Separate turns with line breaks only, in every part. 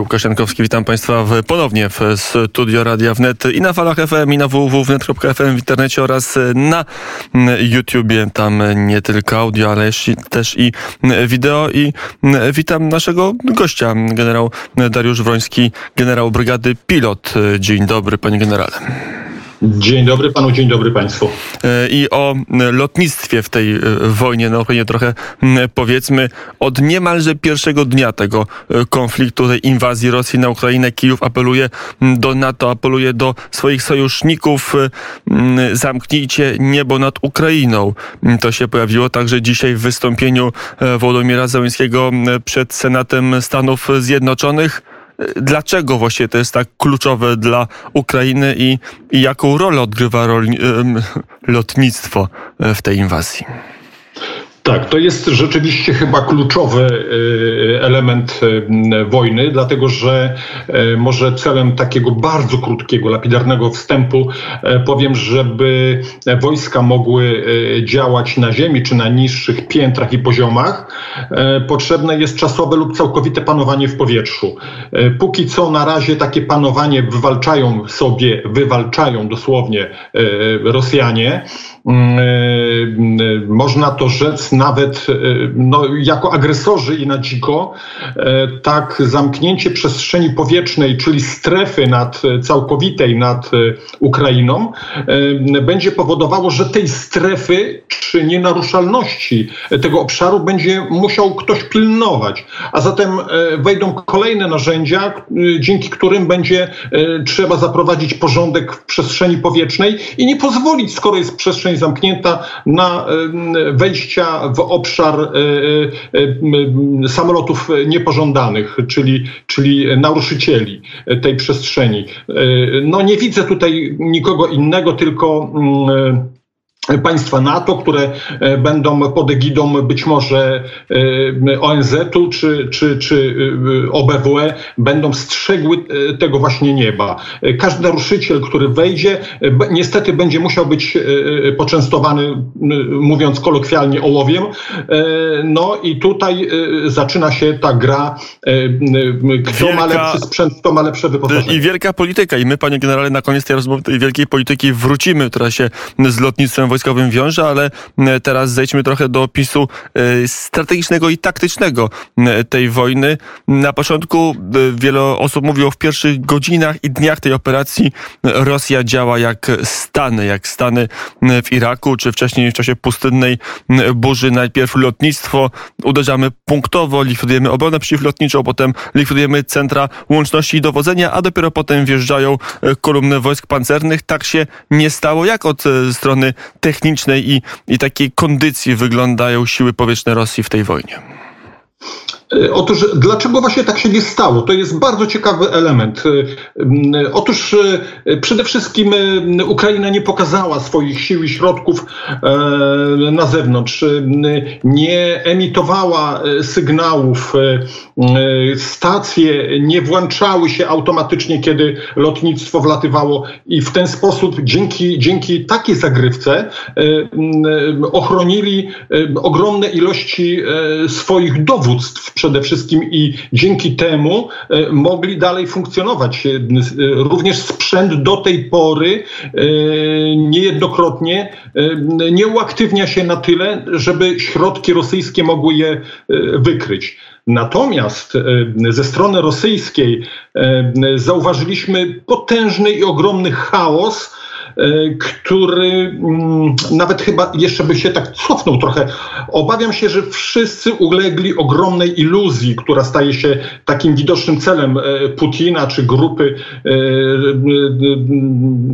Łukasz Jankowski, witam Państwa w, ponownie w studio Radia Wnet i na falach FM i na www.wnet.fm w internecie oraz na YouTubie. Tam nie tylko audio, ale też i wideo i witam naszego gościa, generał Dariusz Wroński, generał brygady pilot. Dzień dobry, panie generale.
Dzień dobry panu, dzień dobry państwu.
E, I o lotnictwie w tej e, wojnie na Ukrainie trochę powiedzmy. Od niemalże pierwszego dnia tego e, konfliktu, tej inwazji Rosji na Ukrainę, Kijów apeluje do NATO, apeluje do swoich sojuszników, zamknijcie niebo nad Ukrainą. To się pojawiło także dzisiaj w wystąpieniu Wołodymira Zełenskiego przed Senatem Stanów Zjednoczonych. Dlaczego właśnie to jest tak kluczowe dla Ukrainy i, i jaką rolę odgrywa lotnictwo w tej inwazji?
Tak, to jest rzeczywiście chyba kluczowy y, element y, wojny, dlatego że y, może celem takiego bardzo krótkiego, lapidarnego wstępu powiem, żeby wojska mogły działać na ziemi czy na niższych piętrach i poziomach, potrzebne jest czasowe lub całkowite panowanie w powietrzu. Póki co na razie takie panowanie wywalczają sobie, wywalczają dosłownie Rosjanie. Można to rzec nawet e, no, jako agresorzy i na dziko, e, tak zamknięcie przestrzeni powietrznej, czyli strefy nad, e, całkowitej nad Ukrainą, będzie powodowało, że tej strefy czy nienaruszalności tego obszaru będzie musiał ktoś pilnować. A zatem wejdą kolejne narzędzia, dzięki którym będzie trzeba zaprowadzić porządek w przestrzeni powietrznej i nie pozwolić, skoro jest przestrzeń zamknięta, na wejścia w obszar e, e, e, samolotów niepożądanych, czyli, czyli naruszycieli tej przestrzeni. No nie widzę tutaj nikogo innego, tylko państwa NATO, które e, będą pod egidą być może e, ONZ-u czy, czy, czy e, OBWE, będą strzegły tego właśnie nieba. Każdy naruszyciel, który wejdzie, niestety będzie musiał być poczęstowany, mówiąc kolokwialnie, ołowiem. No i tutaj zaczyna się ta gra, kto wielka, ma lepszy sprzęt, kto ma lepsze wyposażenie.
I wielka polityka. I my, panie generale, na koniec tej rozmowy, tej wielkiej polityki wrócimy, która się z lotnictwem wojskowym wiąże, ale e, teraz zejdźmy trochę do opisu e, strategicznego i taktycznego e, tej wojny. Na początku wiele osób mówiło w pierwszych godzinach i dniach tej operacji Rosja działa jak Stany, jak Stany w Iraku, czy wcześniej w czasie pustynnej burzy. Najpierw lotnictwo, uderzamy punktowo, likwidujemy obronę przeciwlotniczą, potem likwidujemy centra łączności i dowodzenia, a dopiero potem wjeżdżają kolumny wojsk pancernych. Tak się nie stało. Jak od strony technicznej i, i takiej kondycji wyglądają siły powietrzne Rosji w tej wojnie?
E, otóż dlaczego właśnie tak się nie stało? To jest bardzo ciekawy element. E, otóż e, przede wszystkim Ukraina nie pokazała swoich sił i środków na zewnątrz. Nie emitowała sygnałów. Stacje nie włączały się automatycznie, kiedy lotnictwo wlatywało i w ten sposób dzięki, dzięki takiej zagrywce ochronili ogromne ilości swoich dowództw przede wszystkim i dzięki temu e, mogli dalej funkcjonować. E, również sprzęt do tej pory e, niejednokrotnie nie uaktywnia się na tyle, żeby środki rosyjskie mogły je wykryć. Natomiast ze strony rosyjskiej zauważyliśmy potężny i ogromny chaos, który mm, nawet chyba jeszcze by się tak cofnął trochę. Obawiam się, że wszyscy ulegli ogromnej iluzji, która staje się takim widocznym celem e, Putina czy grupy e,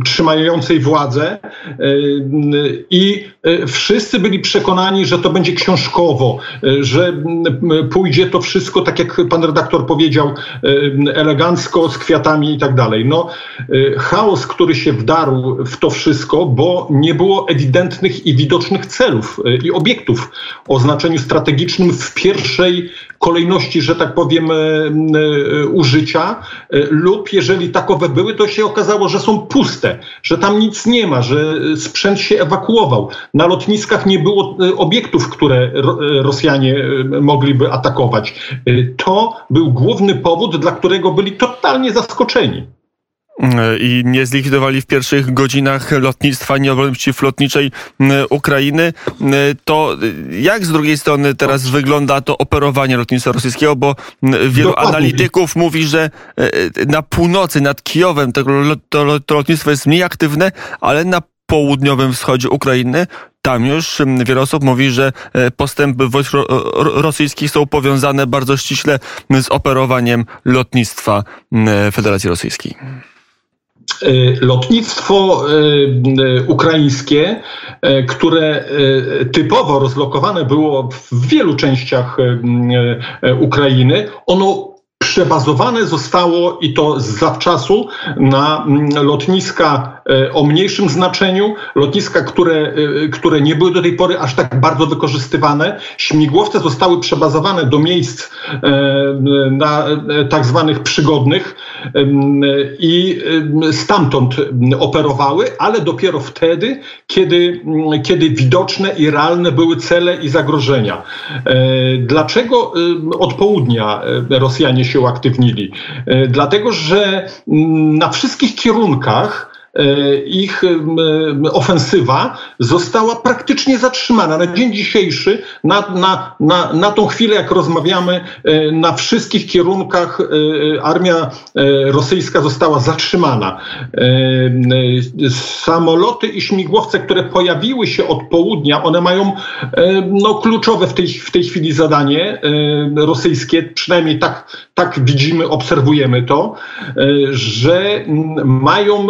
trzymającej władzę. I wszyscy byli przekonani, że to będzie książkowo, że pójdzie to wszystko, tak jak pan redaktor powiedział, elegancko, z kwiatami i tak dalej. No, chaos, który się wdarł w to wszystko, bo nie było ewidentnych i widocznych celów e, i obiektów o znaczeniu strategicznym w pierwszej kolejności, że tak powiem, użycia, lub jeżeli takowe były, to się okazało, że są puste, że tam nic nie ma, że sprzęt się ewakuował. Na lotniskach nie było obiektów, które Rosjanie mogliby atakować. To był główny powód, dla którego byli totalnie zaskoczeni
i nie zlikwidowali w pierwszych godzinach lotnictwa nieobrony przeciwlotniczej Ukrainy, to jak z drugiej strony teraz wygląda to operowanie lotnictwa rosyjskiego, bo wielu Dokładnie. analityków mówi, że e, na północy, nad Kijowem to, to, to lotnictwo jest mniej aktywne, ale na południowym wschodzie Ukrainy. Tam już wiele osób mówi, że e, postępy wojsk rosyjskich są powiązane bardzo ściśle z operowaniem lotnictwa Federacji Rosyjskiej.
Y, lotnictwo y, y, ukraińskie, które typowo rozlokowane było w wielu częściach Ukrainy, ono przebazowane zostało i to zawczasu na mm, lotniska o mniejszym znaczeniu, lotniska, które, e, które nie były do tej pory aż tak bardzo wykorzystywane. Śmigłowce zostały przebazowane do miejsc e, na tak zwanych przygodnych i stamtąd operowały, ale dopiero wtedy, kiedy, kiedy widoczne i realne były cele i zagrożenia. Dlaczego od południa Rosjanie się uaktywnili. E, dlatego, że na wszystkich kierunkach E, ich ofensywa została praktycznie zatrzymana. Na dzień dzisiejszy, na, na, na, na tą chwilę, jak rozmawiamy, e, na wszystkich kierunkach e, armia rosyjska została zatrzymana. Samoloty i śmigłowce, które pojawiły się od południa, one mają no, kluczowe w tej, w tej chwili zadanie rosyjskie, przynajmniej tak, tak widzimy, obserwujemy to, że mają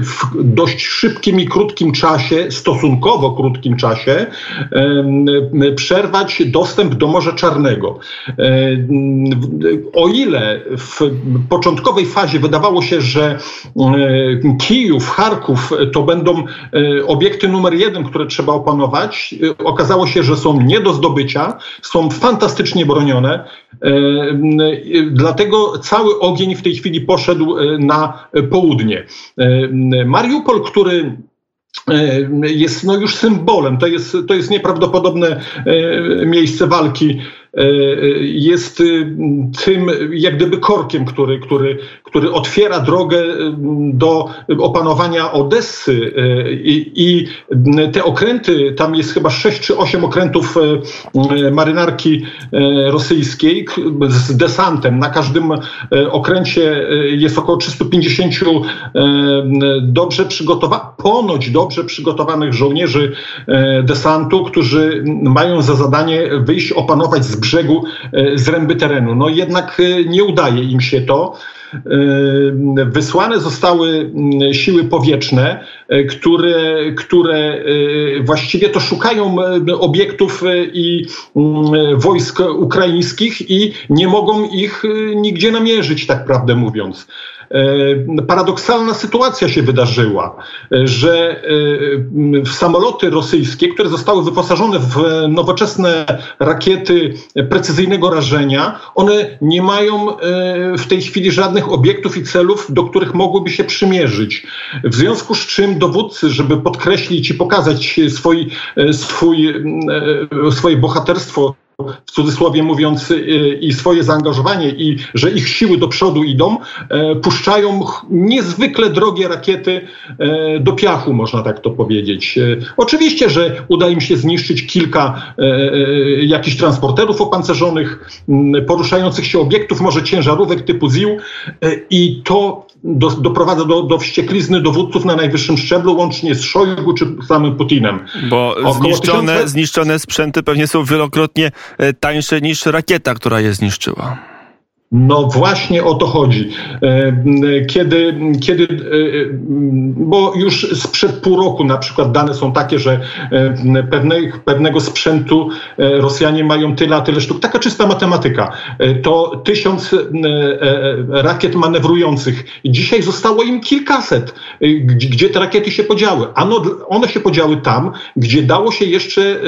w dość szybkim i krótkim czasie, stosunkowo krótkim czasie, przerwać dostęp do Morza Czarnego. O ile w początkowej fazie wydawało się, że Kijów, Charków to będą e, obiekty numer jeden, które trzeba opanować, e, okazało się, że są nie do zdobycia, są fantastycznie bronione. Dlatego cały ogień w tej chwili poszedł e, na południe. Mariupol, który e, jest no już symbolem, to jest, to jest nieprawdopodobne e, miejsce walki E, e, jest y, tym jak gdyby korkiem, który, który, który otwiera drogę y, do opanowania Odessy e, i, i te okręty, tam jest chyba sześć czy osiem okrętów marynarki rosyjskiej z desantem. Na każdym okręcie jest około 350 dobrze przygotowanych, ponoć dobrze przygotowanych żołnierzy desantu, którzy mają za zadanie wyjść, opanować z brzegu e, zręby terenu. No jednak e, nie udaje im się to. E, wysłane zostały siły powietrzne, które, które właściwie to szukają obiektów i wojsk ukraińskich i nie mogą ich nigdzie namierzyć, tak prawdę mówiąc. E, paradoksalna sytuacja się wydarzyła, e, że e, samoloty rosyjskie, które zostały wyposażone w nowoczesne rakiety precyzyjnego rażenia, one nie mają w tej chwili żadnych obiektów i celów, do których mogłyby się przymierzyć. W związku z czym dowódcy, żeby podkreślić i pokazać swój, swój, swoje bohaterstwo, w cudzysłowie mówiąc, y, i swoje zaangażowanie, i że ich siły do przodu idą, e, puszczają niezwykle drogie rakiety e, do piachu, można tak to powiedzieć. E, oczywiście, że uda im się zniszczyć kilka jakichś transporterów opancerzonych, poruszających się obiektów, może ciężarówek typu ZIL i to do, doprowadza do, do wścieklizny dowódców na najwyższym szczeblu, łącznie z Szojgu czy samym Putinem.
Bo zniszczone, zniszczone sprzęty pewnie są wielokrotnie E, tańsze niż rakieta, która je zniszczyła.
No właśnie o to chodzi. Kiedy, kiedy, bo już sprzed pół roku na przykład dane są takie, że pewnych, pewnego sprzętu Rosjanie mają tyle, a tyle sztuk. Taka czysta matematyka. To tysiąc rakiet manewrujących. Dzisiaj zostało im kilkaset. Gdzie te rakiety się podziały? Ano, one się podziały tam, gdzie dało się jeszcze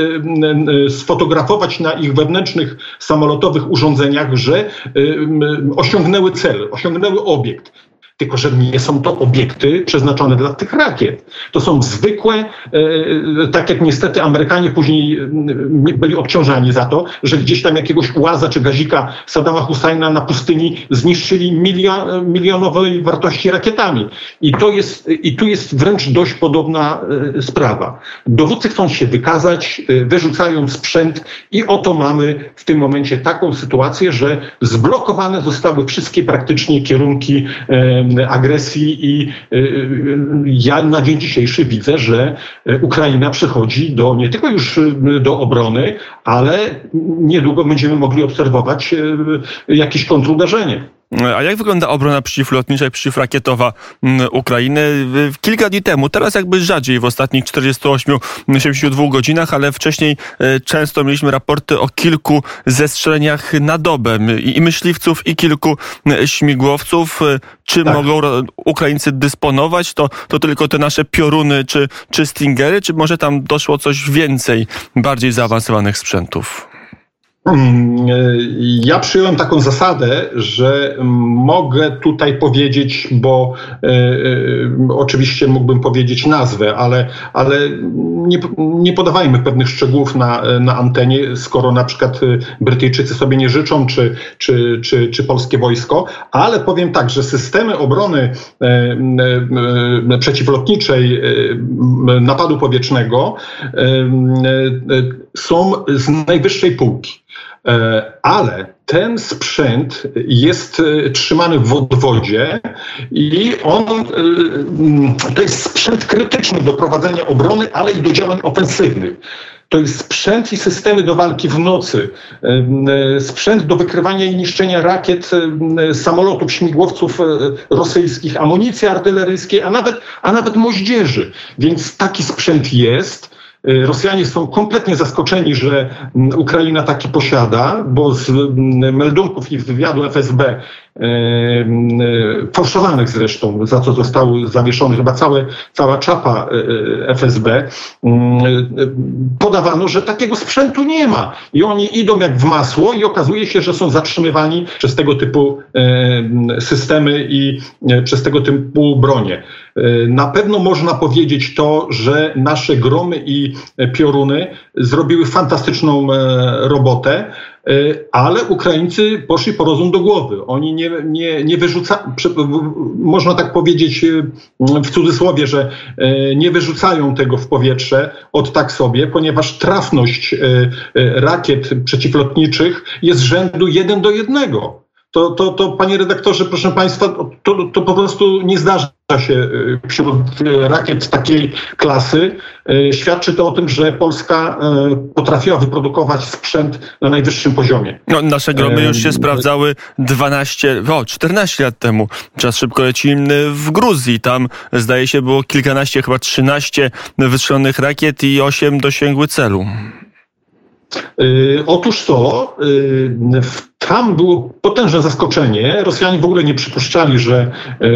sfotografować na ich wewnętrznych samolotowych urządzeniach, że osiągnęły cel, osiągnęły obiekt. Tylko, że nie są to obiekty przeznaczone dla tych rakiet. To są zwykłe, e, tak jak niestety Amerykanie później e, byli obciążani za to, że gdzieś tam jakiegoś łaza czy gazika Saddama Husajna na pustyni zniszczyli milion, milionowej wartości rakietami. I, to jest, I tu jest wręcz dość podobna e, sprawa. Dowódcy chcą się wykazać, wyrzucają sprzęt i oto mamy w tym momencie taką sytuację, że zblokowane zostały wszystkie praktycznie kierunki agresji i y, y, ja na dzień dzisiejszy widzę, że Ukraina przechodzi do nie tylko już y, do obrony, ale niedługo będziemy mogli obserwować jakieś kontruderzenie.
A jak wygląda obrona przeciwlotnicza i przeciwrakietowa mm, Ukrainy? Kilka dni temu, teraz jakby rzadziej w ostatnich 48-72 godzinach, ale wcześniej e, często mieliśmy raporty o kilku zestrzeleniach na dobę i myśliwców, i kilku śmigłowców. E, czy tak. mogą Ukraińcy dysponować? To, to tylko te nasze pioruny czy, czy stingery, czy może tam doszło coś więcej, bardziej zaawansowanych sprzętów?
Mm, ja przyjąłem taką zasadę, że mogę tutaj powiedzieć, bo e, e, oczywiście mógłbym powiedzieć nazwę, ale, ale nie, nie podawajmy pewnych szczegółów na, na antenie, skoro na przykład Brytyjczycy sobie nie życzą, czy, czy, czy, czy polskie wojsko, ale powiem tak, że systemy obrony e, e, przeciwlotniczej e, napadu powietrznego e, e, są z najwyższej półki. E, ale ten sprzęt jest e, trzymany w odwodzie i on e, to jest sprzęt krytyczny do prowadzenia obrony, ale i do działań ofensywnych. To jest sprzęt i systemy do walki w nocy, sprzęt do wykrywania i niszczenia rakiet, samolotów, śmigłowców rosyjskich, amunicji artyleryjskiej, a nawet, a nawet moździerzy. Więc taki sprzęt jest. Y, Rosjanie są kompletnie zaskoczeni, że mm, Ukraina taki posiada, bo z mm, meldunków i wywiadu FSB fałszowanych zresztą, za co został zawieszony chyba całe, cała czapa e, e, FSB, podawano, że takiego sprzętu nie ma. I oni idą jak w masło i okazuje się, że są zatrzymywani przez tego typu systemy i e, przez tego typu bronie. Na pewno można powiedzieć to, że nasze gromy i pioruny zrobiły fantastyczną robotę. E, ale Ukraińcy poszli po rozum do głowy. Oni nie, nie, nie wyrzucają, można tak powiedzieć e, w cudzysłowie, że e, nie wyrzucają tego w powietrze od tak sobie, ponieważ trafność rakiet przeciwlotniczych jest rzędu 1 do 1 to, to, to panie redaktorze, proszę państwa, to, to po prostu nie zdarza się y, wśród y, rakiet takiej klasy. Y, świadczy to o tym, że Polska potrafiła wyprodukować sprzęt na najwyższym poziomie.
No, nasze gromy już się sprawdzały 12, o 14 lat temu. Czas szybko leci w Gruzji. Tam zdaje się było kilkanaście, chyba 13 wystrzelonych rakiet i 8 dosięgły celu.
Otóż to tam było potężne zaskoczenie. Rosjanie w ogóle nie przypuszczali, że,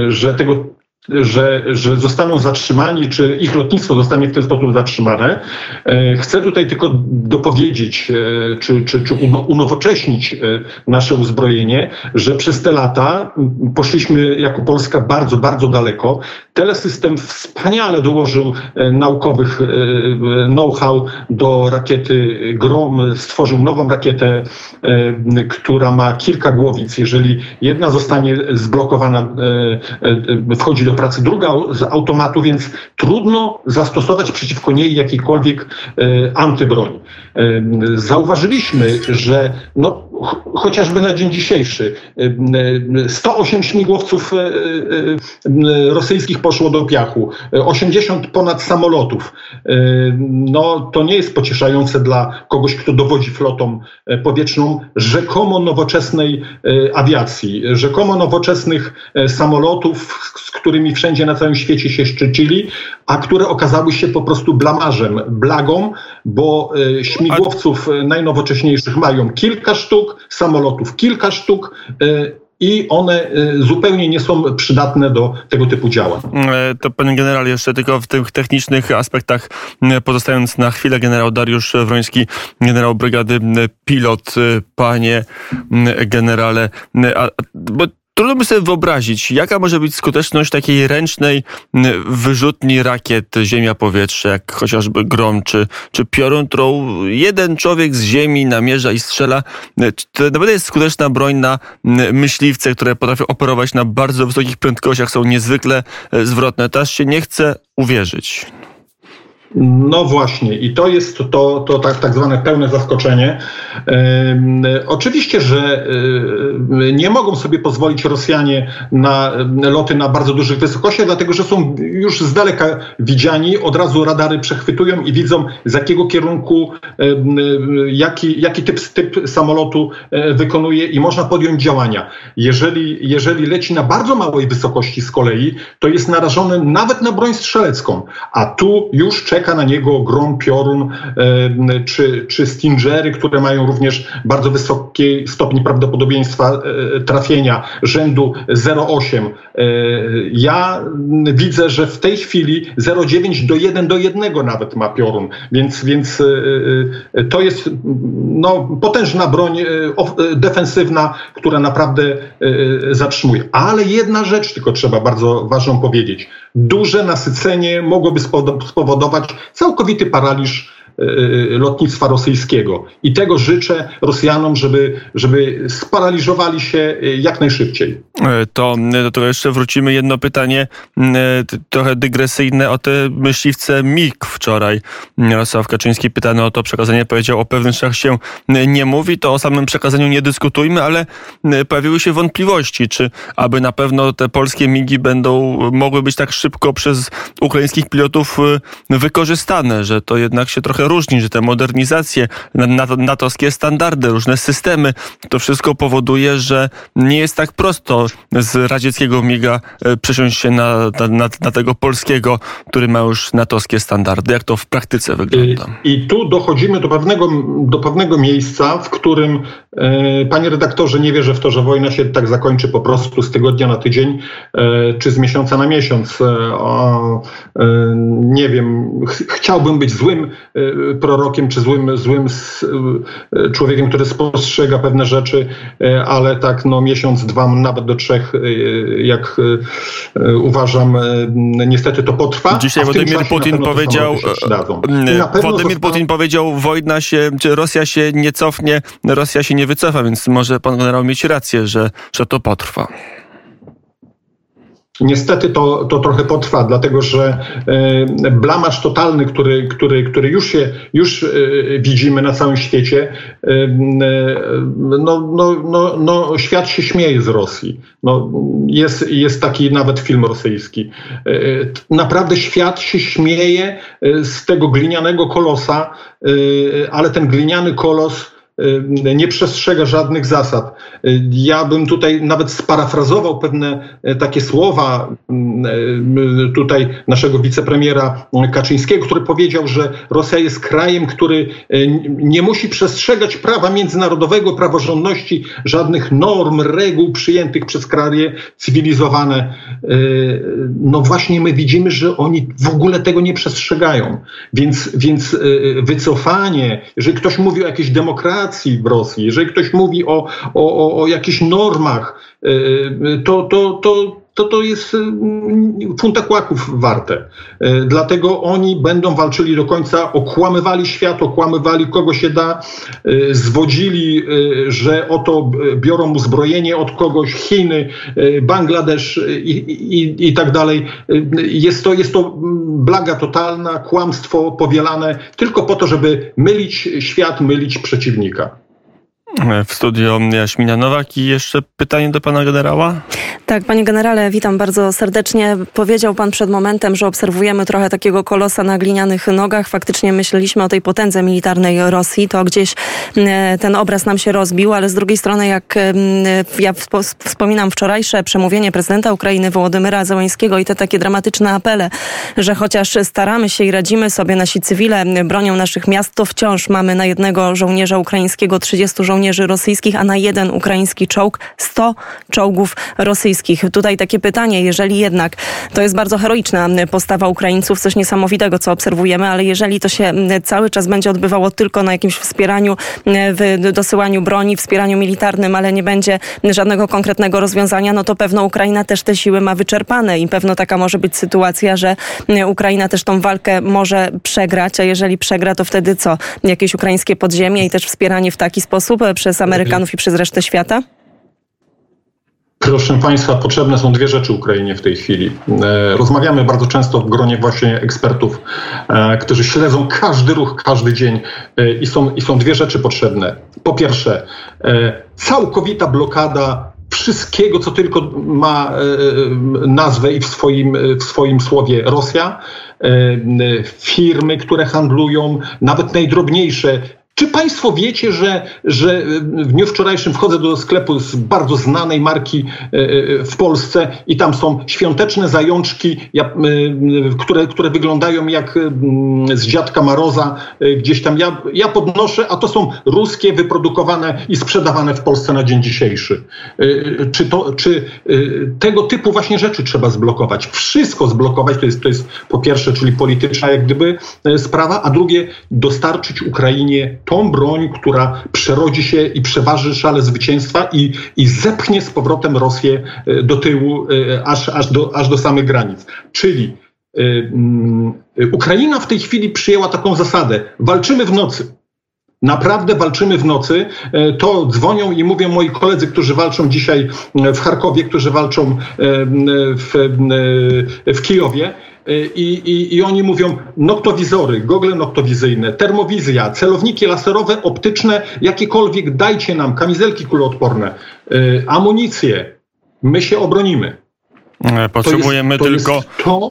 że tego że, że zostaną zatrzymani, czy ich lotnictwo zostanie w ten sposób zatrzymane. E, chcę tutaj tylko dopowiedzieć, e, czy, czy, czy unowocześnić e, nasze uzbrojenie, że przez te lata poszliśmy jako Polska bardzo, bardzo daleko. Telesystem wspaniale dołożył naukowych know-how do rakiety Grom, stworzył nową rakietę, która ma kilka głowic. Jeżeli jedna zostanie zblokowana, wchodzi do pracy, druga z automatu, więc trudno zastosować przeciwko niej jakikolwiek antybroń. Zauważyliśmy, że no, chociażby na dzień dzisiejszy 108 śmigłowców rosyjskich poszło do piachu, 80 ponad samolotów. No, to nie jest pocieszające dla kogoś, kto dowodzi flotą powietrzną rzekomo nowoczesnej awiacji, rzekomo nowoczesnych samolotów, z którymi wszędzie na całym świecie się szczycili, a które okazały się po prostu blamarzem, blagą, bo śmigłowców najnowocześniejszych mają kilka sztuk, samolotów kilka sztuk i one zupełnie nie są przydatne do tego typu działań.
To panie generał, jeszcze tylko w tych technicznych aspektach pozostając na chwilę, generał Dariusz Wroński, generał brygady pilot, panie generale, bo Trudno by sobie wyobrazić, jaka może być skuteczność takiej ręcznej wyrzutni rakiet ziemia-powietrze, jak chociażby Grom czy, czy Piorun, którą jeden człowiek z ziemi namierza i strzela. To naprawdę jest skuteczna broń na myśliwce, które potrafią operować na bardzo wysokich prędkościach, są niezwykle e, zwrotne. Teraz się nie chce uwierzyć.
No właśnie, i to jest to, to tak, tak zwane pełne zaskoczenie. E, oczywiście, że e, nie mogą sobie pozwolić Rosjanie na loty na bardzo dużych wysokościach, dlatego że są już z daleka widziani, od razu radary przechwytują i widzą z jakiego kierunku, e, jaki, jaki typ, typ samolotu wykonuje i można podjąć działania. Jeżeli, jeżeli leci na bardzo małej wysokości z kolei, to jest narażony nawet na broń strzelecką, a tu już czeka czeka na niego grom, piorun e, czy, czy stingery, które mają również bardzo wysoki stopień prawdopodobieństwa e, trafienia rzędu 0,8. E, ja widzę, że w tej chwili 0,9 do 1 do 1 nawet ma piorun, więc, więc to jest no, potężna broń defensywna, która naprawdę zatrzymuje. Ale jedna rzecz tylko trzeba bardzo ważną powiedzieć. Duże nasycenie mogłoby spowodować całkowity paraliż lotnictwa rosyjskiego. I tego życzę Rosjanom, żeby, żeby sparaliżowali się e, jak najszybciej.
To do tego jeszcze wrócimy. Jedno pytanie, trochę dygresyjne, o te myśliwce MIG wczoraj. Jarosław Kaczyński pytany o to przekazanie powiedział, o pewnych rzeczach się nie mówi, to o samym przekazaniu nie dyskutujmy, ale pojawiły się wątpliwości, czy aby na pewno te polskie MIGi będą mogły być tak szybko przez ukraińskich pilotów wykorzystane, że to jednak się trochę różni, że te modernizacje, natowskie standardy, różne systemy, to wszystko powoduje, że nie jest tak prosto z radzieckiego miga e, przesiąść się na, na, na tego polskiego, który ma już natowskie standardy. Jak to w praktyce wygląda?
I, i tu dochodzimy do pewnego, do pewnego miejsca, w którym, e, panie redaktorze, nie wierzę w to, że wojna się tak zakończy po prostu z tygodnia na tydzień, e, czy z miesiąca na miesiąc. E nie wiem, ch chciałbym być złym prorokiem czy złym, złym e, człowiekiem, który spostrzega pewne rzeczy, e, ale tak no miesiąc, dwa, nawet do trzech, e, jak uważam, niestety to potrwa.
Dzisiaj Władimir Putin powiedział, Władimir Putin powiedział, wojna się, czy Rosja się nie cofnie, Rosja się nie wycofa, więc może pan generał mieć rację, że, że to potrwa.
Niestety to, to trochę potrwa, dlatego że e, blamaż totalny, który, który, który już się już e, widzimy na całym świecie, e, no, no, no, no, świat się śmieje z Rosji. No, jest, jest taki nawet film rosyjski. Naprawdę świat się śmieje z tego glinianego kolosa, ale ten gliniany kolos nie przestrzega żadnych zasad. Y, ja bym tutaj nawet sparafrazował pewne y, takie słowa tutaj naszego wicepremiera Kaczyńskiego, który powiedział, że Rosja jest krajem, który nie musi przestrzegać prawa międzynarodowego, praworządności, żadnych norm, reguł przyjętych przez kraje cywilizowane. No właśnie my widzimy, że oni w ogóle tego nie przestrzegają. Więc, więc wycofanie, jeżeli ktoś mówi o jakiejś demokracji, demokracji w Rosji, jeżeli ktoś mówi o, o, o, o jakichś normach, y, y, to, to, to, to to jest mm, funta kłaków warte. E, dlatego oni będą walczyli do końca, okłamywali świat, okłamywali kogo się da, e, zwodzili, że oto biorą uzbrojenie od kogoś, Chiny, Bangladesz i, i, i tak dalej. Jest to, jest to blaga totalna, kłamstwo powielane tylko po to, żeby mylić świat, mylić przeciwnika.
W studio Jaśmina Nowak i jeszcze pytanie do pana generała.
Tak, panie generale, witam bardzo serdecznie. Powiedział pan przed momentem, że obserwujemy trochę takiego kolosa na glinianych nogach. Faktycznie myśleliśmy o tej potędze militarnej Rosji. To gdzieś e, ten obraz nam się rozbił, ale z drugiej strony, jak ja wspominam wczorajsze przemówienie prezydenta Ukrainy Wołodymyra Zełańskiego i te takie dramatyczne apele, że chociaż staramy się i radzimy sobie, nasi cywile bronią naszych miast, to wciąż mamy na jednego żołnierza ukraińskiego 30 żołnierzy rosyjskich, a na jeden ukraiński czołg 100 czołgów rosyjskich rosyjskich. Tutaj takie pytanie, jeżeli jednak to jest bardzo heroiczna postawa Ukraińców, coś niesamowitego, co obserwujemy, ale jeżeli to się cały czas będzie odbywało tylko na jakimś wspieraniu, w dosyłaniu broni, wspieraniu militarnym, ale nie będzie żadnego konkretnego rozwiązania, no to pewno Ukraina też te siły ma wyczerpane i pewno taka może być sytuacja, że Ukraina też tą walkę może przegrać, a jeżeli przegra, to wtedy co? Jakieś ukraińskie podziemie i też wspieranie w taki sposób przez Amerykanów i przez resztę świata?
Proszę Państwa, potrzebne są dwie rzeczy Ukrainie w tej chwili. E, rozmawiamy bardzo często w gronie właśnie ekspertów, e, którzy śledzą każdy ruch, każdy dzień e, i są, i są dwie rzeczy potrzebne. Po pierwsze, całkowita blokada wszystkiego, co tylko ma nazwę i w swoim, w swoim słowie Rosja. Firmy, które handlują, nawet najdrobniejsze, czy Państwo wiecie, że, że w dniu wczorajszym wchodzę do sklepu z bardzo znanej marki e, e, w Polsce i tam są świąteczne zajączki, e, które, które wyglądają jak z dziadka Maroza gdzieś tam. Ja, ja podnoszę, a to są ruskie, wyprodukowane i sprzedawane w Polsce na dzień dzisiejszy. Czy, to, czy tego typu właśnie rzeczy trzeba zblokować? Wszystko zblokować, to jest, to jest po pierwsze, czyli polityczna jak gdyby sprawa, a drugie dostarczyć Ukrainie tą broń, która przerodzi się i przeważy szale zwycięstwa i, i zepchnie z powrotem Rosję e, do tyłu, e, aż, aż, do, aż do samych granic. Czyli y, y, Ukraina w tej chwili przyjęła taką zasadę: walczymy w nocy. Naprawdę walczymy w nocy. To dzwonią i mówią moi koledzy, którzy walczą dzisiaj w Charkowie, którzy walczą w, w Kijowie. I, i, I oni mówią noktowizory, gogle noktowizyjne, termowizja, celowniki laserowe, optyczne, jakiekolwiek, dajcie nam kamizelki kuloodporne, amunicję. My się obronimy.
Potrzebujemy
to
jest, to tylko.
to,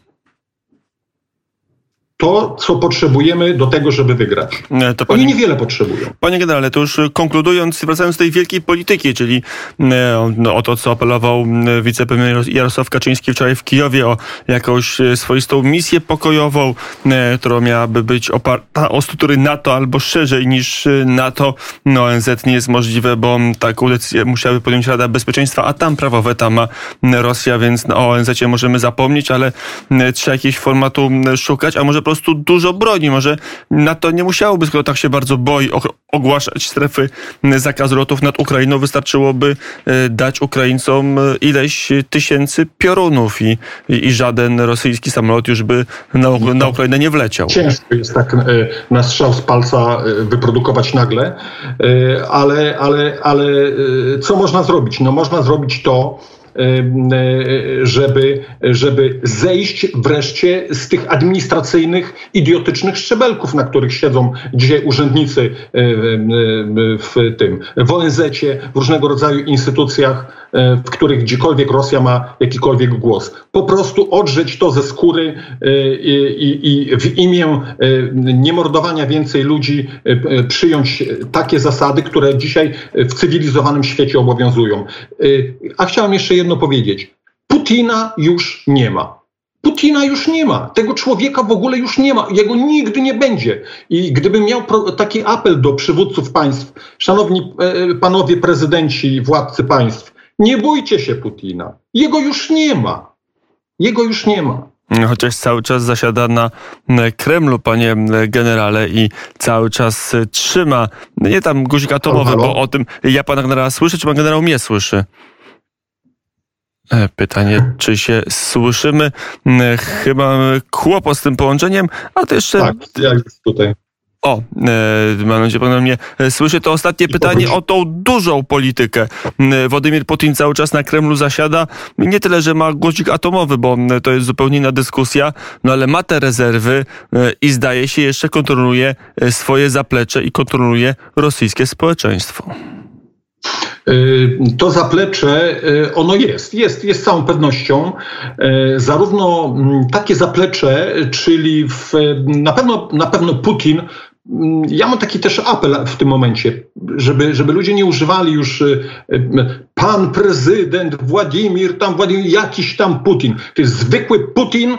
to, co potrzebujemy do tego, żeby wygrać. To pani, Oni niewiele potrzebują.
Panie generale, to już konkludując, wracając do tej wielkiej polityki, czyli e, no, o to, co apelował wicepremier Jarosław Kaczyński wczoraj w Kijowie o jakąś e, swoistą misję pokojową, e, która miałaby być oparta o struktury NATO albo szerzej niż NATO. No ONZ nie jest możliwe, bo taką decyzję musiałaby podjąć Rada Bezpieczeństwa, a tam prawo weta ma Rosja, więc o ONZ możemy zapomnieć, ale trzeba jakiegoś formatu szukać, a może prostu dużo broni. Może na to nie musiałoby, skoro tak się bardzo boi, ogłaszać strefy zakazu lotów nad Ukrainą. Wystarczyłoby e, dać Ukraińcom e, ileś tysięcy piorunów i, i, żaden rosyjski samolot już by na, na Ukrainę nie wleciał.
Ciężko jest tak e, na strzał z palca wyprodukować nagle, ale, ale, ale co można zrobić? No można zrobić to, żeby, żeby zejść wreszcie z tych administracyjnych, idiotycznych szczebelków, na których siedzą dzisiaj urzędnicy w tym, w ONZ-cie, w różnego rodzaju instytucjach, e, w których gdziekolwiek Rosja ma jakikolwiek głos. Po prostu odrzeć to ze skóry e, i, i w imię e, niemordowania więcej ludzi przyjąć takie zasady, które dzisiaj w cywilizowanym świecie obowiązują. A chciałem jeszcze jedno powiedzieć. Putina już nie ma. Putina już nie ma. Tego człowieka w ogóle już nie ma. Jego nigdy nie będzie. I gdybym miał taki apel do przywódców państw, szanowni e, panowie prezydenci, władcy państw, nie bójcie się Putina. Jego już nie ma. Jego już nie ma.
Chociaż cały czas zasiada na Kremlu, panie generale, i cały czas trzyma, nie tam guzik atomowy, bo o tym ja pana generała słyszę, czy pan generał mnie słyszy? E, Pytanie, czy się słyszymy? E, Chyba kłopot z tym połączeniem, a to jeszcze...
Tak, jak jest tutaj.
O, e, mam nadzieję, pan mnie e, słyszy. To ostatnie pytanie o tą dużą politykę. E, Władimir Putin cały czas na Kremlu zasiada. Nie tyle, że ma guzik atomowy, bo e, to jest zupełnie inna dyskusja, no ale ma te rezerwy i zdaje się jeszcze kontroluje swoje zaplecze i kontroluje rosyjskie społeczeństwo.
Y, To zaplecze, y, ono jest, jest, jest z całą pewnością. Y, Zarówno mm, takie zaplecze, czyli w, na, pewno, na pewno Putin. mm, Ja mam taki też apel w tym momencie, żeby, żeby ludzie nie używali już pan prezydent Władimir, tam Władimir, jakiś tam Putin. To jest zwykły Putin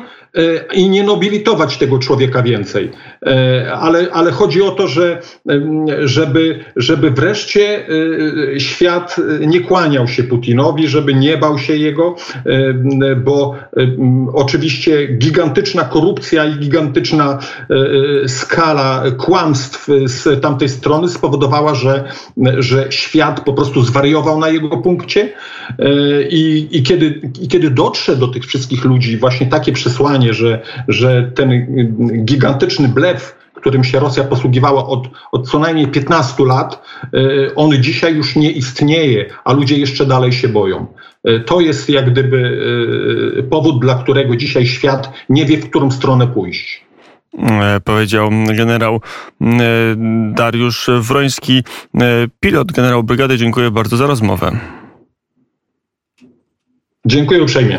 i nie nobilitować tego człowieka więcej. Y, Ale, ale chodzi o to, że żeby, żeby wreszcie y, świat nie kłaniał się Putinowi, żeby nie bał się jego, bo oczywiście gigantyczna korupcja i gigantyczna skala kłamstw z tamtej strony spowodowała, że, że świat po prostu zwariował na jego punkcie i, i, kiedy, i kiedy dotrze do tych wszystkich ludzi właśnie takie przesłanie, że, że ten y, gigantyczny blef, którym się Rosja posługiwała od, od co najmniej 15 lat, y, on dzisiaj już nie istnieje, a ludzie jeszcze dalej się boją. Y, To jest jak gdyby powód, dla którego dzisiaj świat nie wie, w którą stronę pójść.
E, Powiedział generał e, Dariusz Wroński, e, pilot generał brygady. Dziękuję bardzo za rozmowę.
Dziękuję uprzejmie.